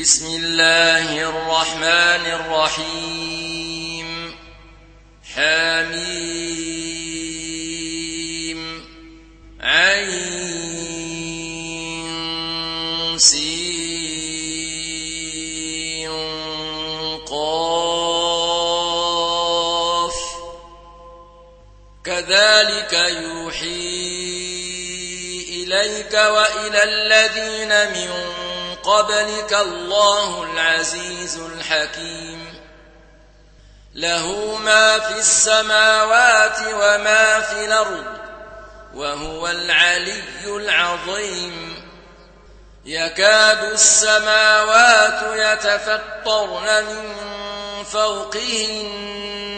بسم الله الرحمن الرحيم. حميم. عين. قاف. كذلك يوحي إليك وإلى الذين من قبلك الله العزيز الحكيم. له ما في السماوات وما في الأرض وهو العلي العظيم. يكاد السماوات يتفطرن من فوقهن.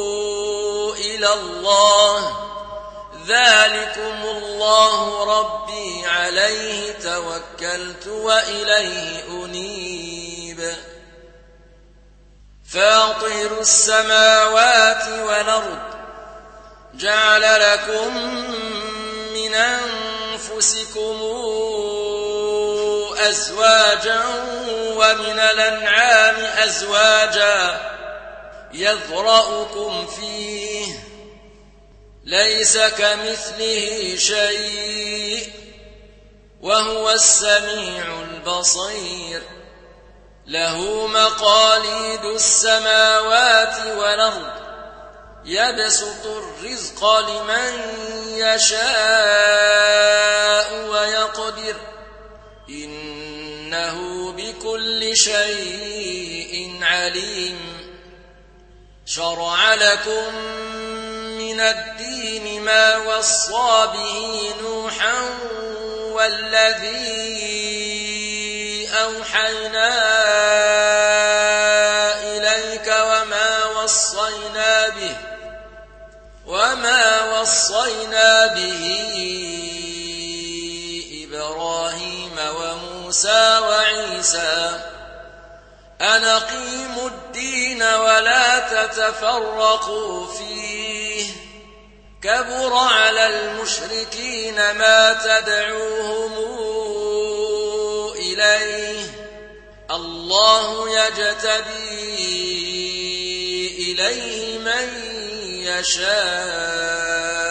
إلى الله. ذلكم الله ربي عليه توكلت وإليه أنيب. فاطر السماوات والأرض جعل لكم من أنفسكم أزواجا ومن الأنعام أزواجا يذرأكم فيه. ليس كمثله شيء وهو السميع البصير. له مقاليد السماوات والأرض يبسط الرزق لمن يشاء ويقدر. إنه بكل شيء عليم. شرع لكم من الدين ما وصى به نوحا والذي أوحينا إليك وما وصينا به وما وصينا به إبراهيم وموسى وعيسى أن أقيموا الدين ولا تتفرقوا فيه. كبر على المشركين ما تدعوهم إليه. الله يجتبي إليه من يشاء.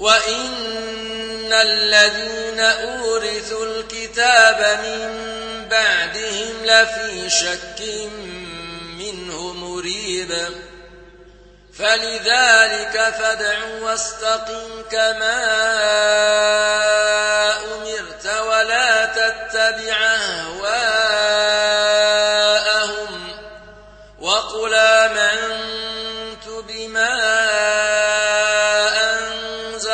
وإن الذين أورثوا الكتاب من بعدهم لفي شك منه مريب فلذلك فادع واستقم كما أمرت ولا تتبع أهواءهم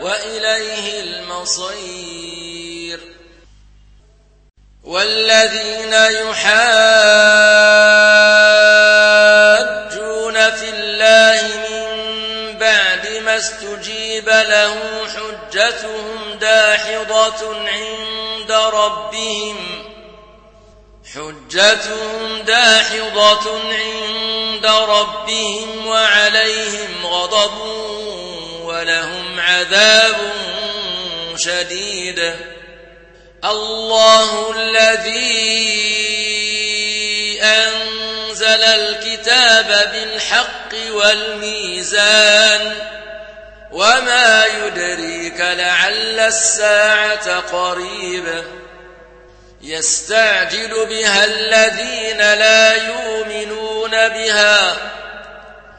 وإليه المصير. والذين يحاجون في الله من بعد ما استجيب له حجتهم داحضة عند ربهم. حجتهم داحضة عند ربهم وعليهم غضب ولهم عذاب شديد. الله الذي أنزل الكتاب بالحق والميزان. وما يدريك لعل الساعة قريبة يستعجل بها الذين لا يؤمنون بها.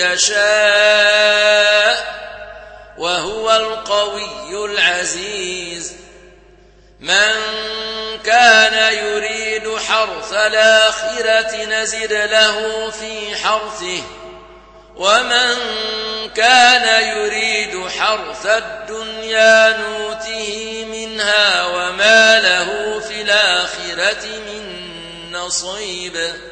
يشاء وهو القوي العزيز. من كان يريد حرث الآخرة نزد له في حرثه ومن كان يريد حرث الدنيا نوته منها وما له في الآخرة من نصيب.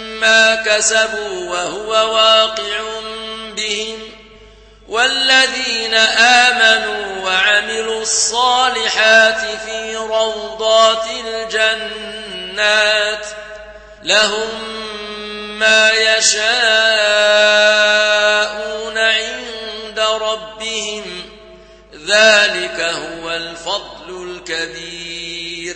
كسبوا وهو واقع بهم والذين آمنوا وعملوا الصالحات في روضات الجنات لهم ما يشاءون عند ربهم ذلك هو الفضل الكبير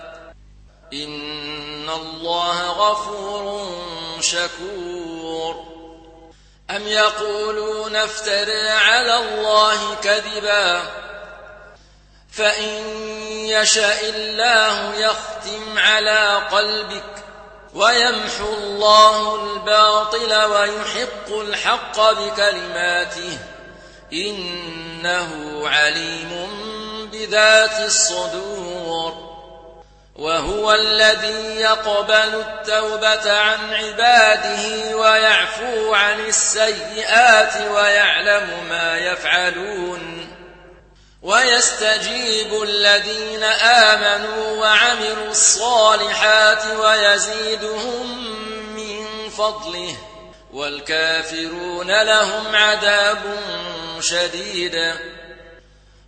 إن الله غفور شكور أم يقولون افترى على الله كذبا فإن يشاء الله يختم على قلبك ويمحو الله الباطل ويحق الحق بكلماته إنه عليم بذات الصدور وهو الذي يقبل التوبة عن عباده ويعفو عن السيئات ويعلم ما يفعلون. ويستجيب الذين آمنوا وعملوا الصالحات ويزيدهم من فضله. والكافرون لهم عذاب شديد.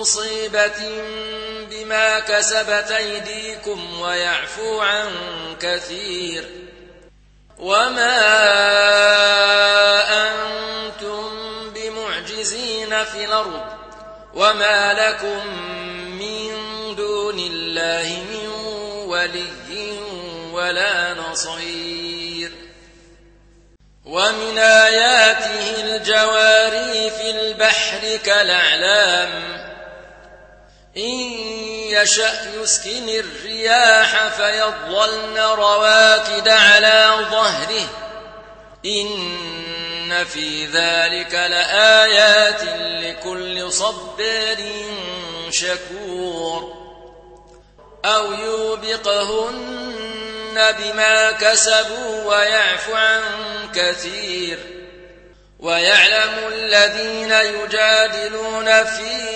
مصيبة بما كسبت أيديكم ويعفو عن كثير. وما أنتم بمعجزين في الأرض وما لكم من دون الله من ولي ولا نصير. ومن آياته الجواري في البحر كالأعلام. إن يشأ يسكن الرياح فيظلن رواكد على ظهره. إن في ذلك لآيات لكل صبر شكور. أو يوبقهن بما كسبوا ويعفو عن كثير. ويعلم الذين يجادلون في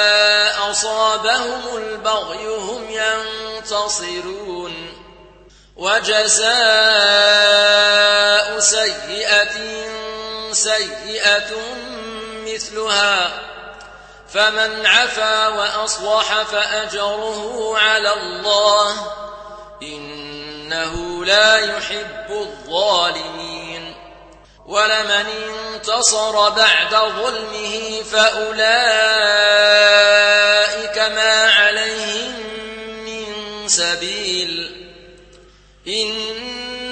أصابهم البغي هم ينتصرون. وجزاء سيئة سيئة مثلها. فمن عفا وأصلح فأجره على الله. إنه لا يحب الظالمين. ولمن انتصر بعد ظلمه فأولئك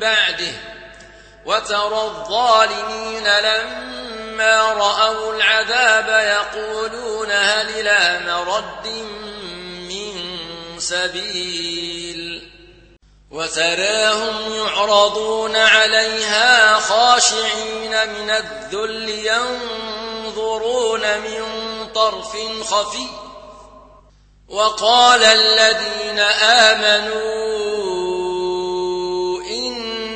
بعده وترى الظالمين لما رأوا العذاب يقولون هل إلى مرد من سبيل وتراهم يعرضون عليها خاشعين من الذل ينظرون من طرف خفي وقال الذين آمنوا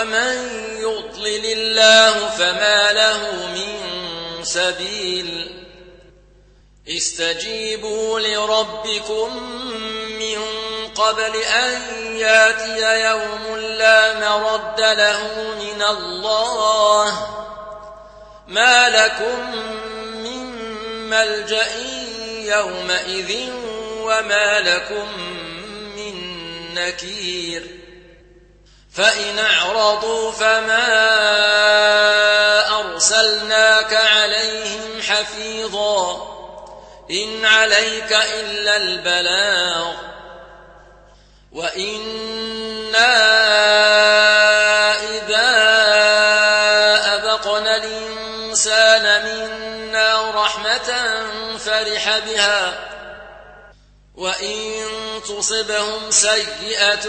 ومن يضلل الله فما له من سبيل استجيبوا لربكم من قبل أن ياتي يوم لا مرد له من الله ما لكم من ملجأ يومئذ وما لكم من نكير فإن أعرضوا فما أرسلناك عليهم حفيظا إن عليك إلا البلاغ وإنا إذا أذقنا الإنسان منا رحمة فرح بها وإن تصبهم سيئة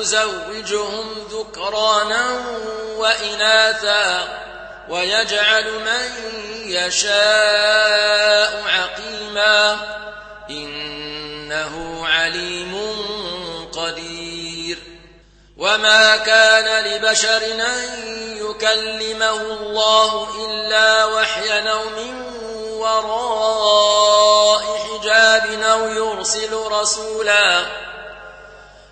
يزوجهم ذكرانا وإناثا ويجعل من يشاء عقيما إنه عليم قدير. وما كان لبشر أن يكلمه الله إلا وحيا أو من وراء حجاب أو يرسل رسولا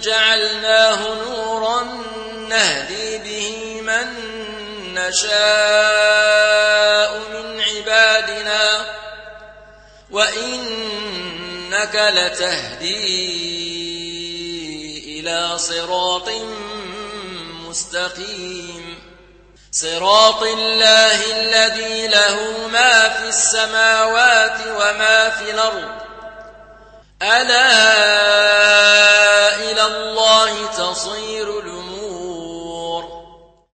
جعلناه نورا نهدي به من نشاء من عبادنا وإنك لتهدي إلى صراط مستقيم. صراط الله الذي له ما في السماوات وما في الأرض. ألا إلى الله تصير